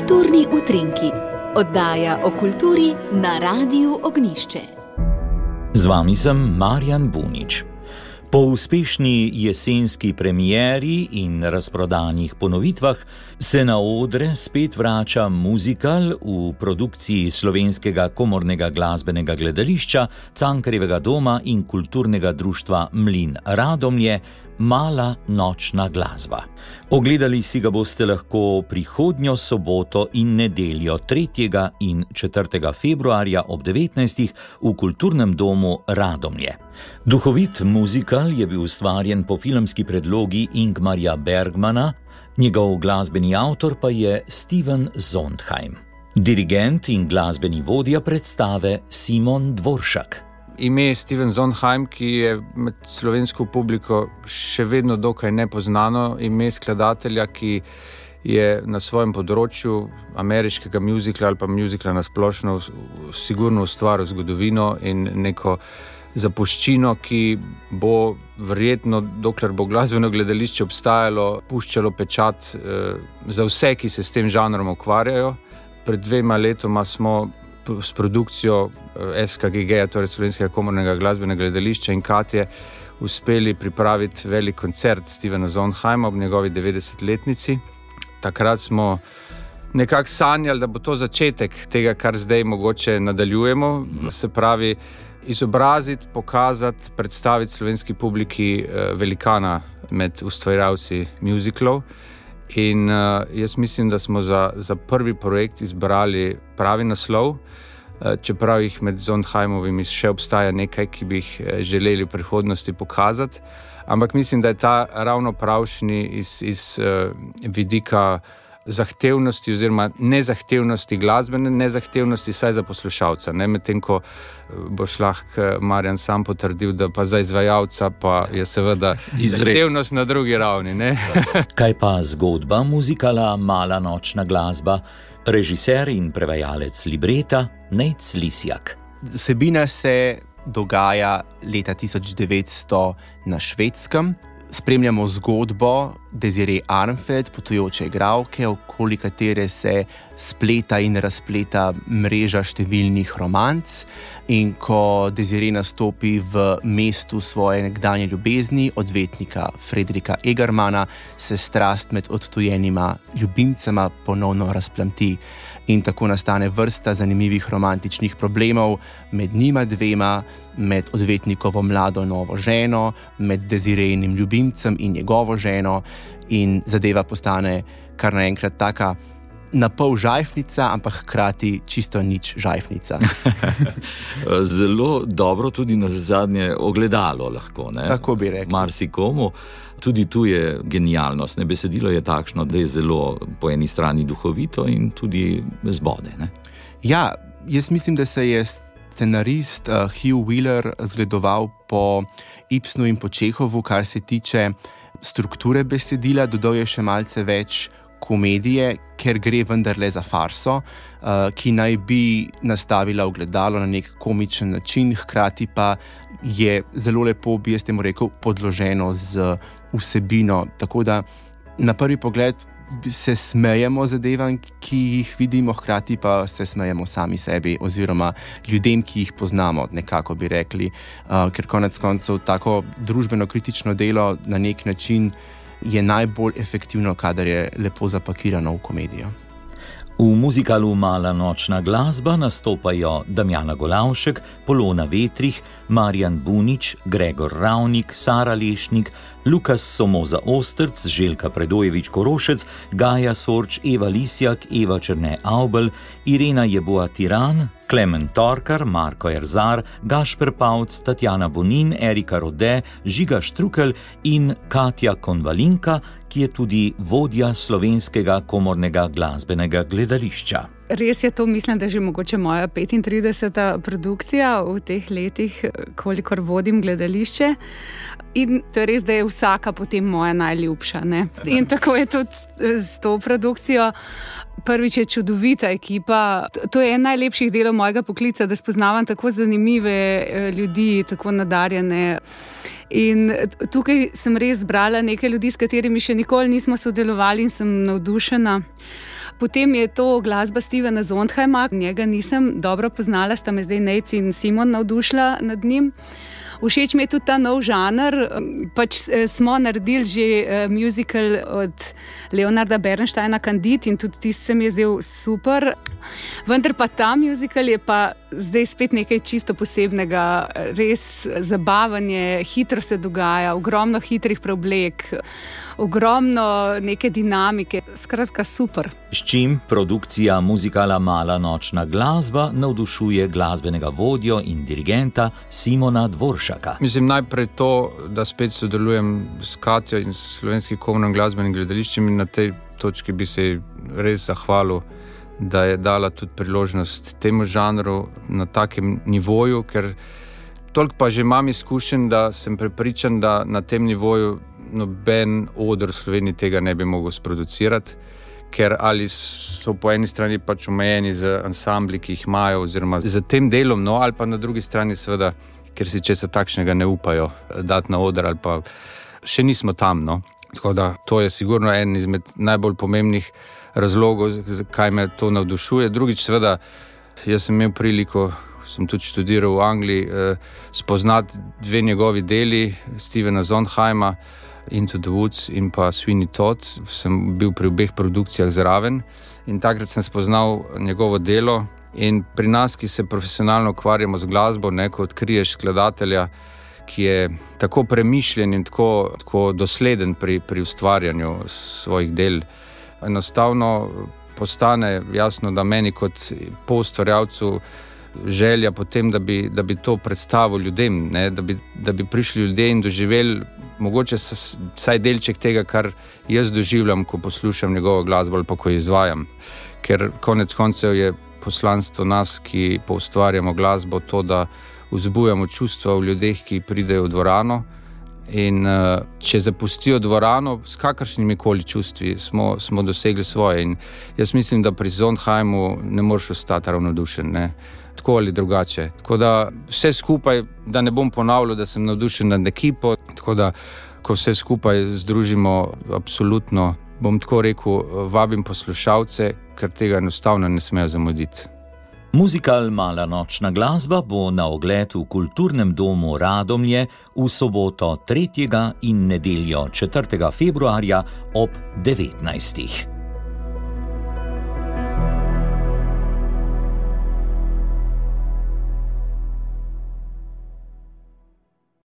Kulturni utrinki, oddaja o kulturi na Radiu Ognišče. Z vami sem Marjan Bunič. Po uspešni jesenski premieri in razprodanih ponovitvah se na odre spet vrača muzikal v produkciji slovenskega komornega glasbenega gledališča, Cankarjevega doma in kulturnega društva Mlin Radomlje, Mala nočna glasba. Ogledali si ga boste lahko prihodnjo soboto in nedeljo 3. in 4. februarja ob 19. v kulturnem domu Radomlje. Duhovit muzikal je bil ustvarjen po filmski predlogi Ingmarja Bergmana, njegov glasbeni avtor pa je Steven Zondheim. Dirigent in glasbeni vodja predstave Simon Dvoršak ime Steven Zonheim, ki je med slovensko publiko še vedno dokaj nepoznano, ime skladatelja, ki je na svojem področju ameriškega muzikla ali pa muzikla na splošno, sigurno ustvaril zgodovino in neko zapuščino, ki bo verjetno, dokler bo glasbeno gledališče obstajalo, puščalo pečat eh, za vse, ki se s tem žanrom ukvarjajo. Pred dvema letoma smo s produkcijo eh, SKG, torej Slovenskega komornega glasbenega gledališča in Katje, uspeli pripraviti velik koncert Stevena Zonheima ob njegovi 90-letnici. Takrat smo nekako sanjali, da bo to začetek tega, kar zdaj mogoče nadaljujemo. Se pravi, izobraziti, pokazati, predstaviti slovenski publiki eh, velikana med ustvarjalci muziklov. In uh, jaz mislim, da smo za, za prvi projekt izbrali pravi naslov, uh, čeprav jih med Zondheimovimi še obstaja nekaj, ki bi jih uh, želeli v prihodnosti pokazati. Ampak mislim, da je ta ravno pravšnji iz, iz uh, vidika zahtevnosti, oziroma nezahtevnosti glasbene, nezahtevnosti, saj za poslušalca. Ne? Medtem ko eh, boš lahko eh, Marjan sam potrdil, da pa za izvajalca pa je seveda zahtevnost na drugi ravni. Kaj pa zgodba muzikala Mala nočna glasba, režiser in prevajalec libreta Nec Lisjak. Vsebina se dogaja leta 1900 na švedskem, spremljamo zgodbo Deziree Arnfeld, potujoče igralke, okoli katere se spleta in razpleta mreža številnih romanc. In ko Deziree nastopi v mestu svoje nekdanje ljubezni, odvetnika Frederika Egermana, se strast med odtujenima ljubimcema ponovno razplamti in tako nastane vrsta zanimivih romantičnih problemov med njima dvema, med odvetnikovo mlado novo ženo, med dezirejnim ljubimcem in njegovo ženo, in zadeva postane kar naenkrat taka. Na pol žajfnica, ampak hkrati čisto nič žajfnica. Zelo dobro, tudi na zadnje ogledalo, lahko. Ne? Tako bi rekel. Marsikomu. Tudi tu je genialnost. Ne? Besedilo je takšno, da je zelo po eni strani duhovito in tudi zbode. Ne? Ja, jaz mislim, da se je scenarist uh, Hugh Wheeler zgledoval po Ipsnu in po Čehovu, kar se tiče strukture besedila, dodal je še malce več. Komedije, ker gre vendarle za farso, uh, ki naj bi nastavila ogledalo na nek komičen način, hkrati pa je zelo lepo, bi jaz temu rekel, podloženo z vsebino. Tako da na prvi pogled se smejemo zadevam, ki jih vidimo, hkrati pa se smejemo sami sebi, oziroma ljudem, ki jih poznamo, nekako bi rekli. Uh, ker konec koncev tako družbeno kritično delo na nek način je najbolj efektivno, kadar je lepo zapakirano v komedijo. V muzikalu Mala nočna glasba nastopajo Damjana Golavšek, Polona Vetrih, Marjan Bunič, Gregor Ravnik, Sara Lešnik, Lukas Somoza Ostrc, Željka Predojevič Korošec, Gaja Sorč, Eva Lisjak, Eva Črne Aubel, Irena Jeboa Tiran, Klemen Torkar, Marko Erzar, Gašper Pavc, Tatjana Bonin, Erika Rode, Žiga Štrukel in Katja Konvalinka, ki je tudi vodja slovenskega komornega glasbenega gledališča. Res je to, mislim, da je že mogoče moja 35. produkcija v teh letih, kolikor vodim gledališče. In to je res, da je vsaka potem moja najljubša. Ne? In tako je tudi s to produkcijo. Prvič je čudovita ekipa. To je en najlepših delov mojega poklica, da spoznavam tako zanimive eh, ljudi, tako nadarjene. In tukaj sem res zbrala nekaj ljudi, s katerimi še nikoli nismo sodelovali in sem navdušena. Potem je to glasba Stevena Zondheima, njega nisem dobro poznala, sta me zdaj Nec in Simon navdušila nad njim. Všeč mi je tudi ta nov žanr. Pač eh, smo naredili že uh, musical od Leonarda Bernsteina, Candid in tudi tisti se mi je zdel super. Vendar pa ta musical je pa zdaj spet nekaj čisto posebnega, res zabavanje, hitro se dogaja, ogromno hitrih preoblek ogromno neke dinamike, skratka, super. S čim produkcija muzikala Mala nočna glasba navdušuje glasbenega vodjo in dirigenta Simona Dvoršaka. Mislim najprej to, da spet sodelujem s Katijo in slovenskim komunom glasbenim gledališčem in na tej točki bi se res zahvalil. Da je dala tudi priložnost temu žanru na takem nivoju, ker toliko pa že imam izkušen, da sem prepričan, da na tem nivoju noben odr v Sloveniji tega ne bi mogel sproducirati, ker ali so po eni strani pač omejeni z ansambli, ki jih imajo, oziroma z tem delom, no, ali pa na drugi strani, seveda, ker si česa takšnega ne upajo eh, dati na odr, ali pa še nismo tam. No. Tako da to je sigurno en izmed najbolj pomembnih razlogov, zakaj me to navdušuje. Drugič, seveda, jaz sem imel priliko. Sem tudi študiral v Angliji, eh, spoznati dve njegovi deli, Stevena Zondheima, Into the Woods in pa Sweeney Todd. Sem bil pri obeh produkcijah zraven in takrat sem spoznal njegovo delo. In pri nas, ki se profesionalno ukvarjamo z glasbo, neko odkriješ skladatelja, ki je tako premišljen in tako, tako dosleden pri, pri ustvarjanju svojih del. Enostavno postane jasno, da meni kot poustvarjalcu želja potem, da bi, da bi to predstavil ljudem, ne, da, bi, da bi prišli ljudje in doživeli mogoče vsaj delček tega, kar jaz doživljam, ko poslušam njegovo glasbo ali pa ko jo izvajam. Ker konec koncev je poslanstvo nas, ki poustvarjamo glasbo, to, da vzbujamo čustva v ljudeh, ki pridejo v dvorano. In uh, če zapustijo dvorano s kakršnimi koli čustvi, smo, smo dosegli svoje. In jaz mislim, da pri Zondheimu ne moreš ostati ravnodušen. Ne? tako ali drugače. Tako da vse skupaj, da ne bom ponavljal, da sem navdušen nad ekipo. Tako da, ko vse skupaj združimo, absolutno bom tako rekel, vabim poslušalce, ker tega enostavno ne smejo zamuditi. Muzikal Mala nočna glasba bo na ogled v kulturnem domu Radomlje v soboto 3. in nedeljo 4. februarja ob 19.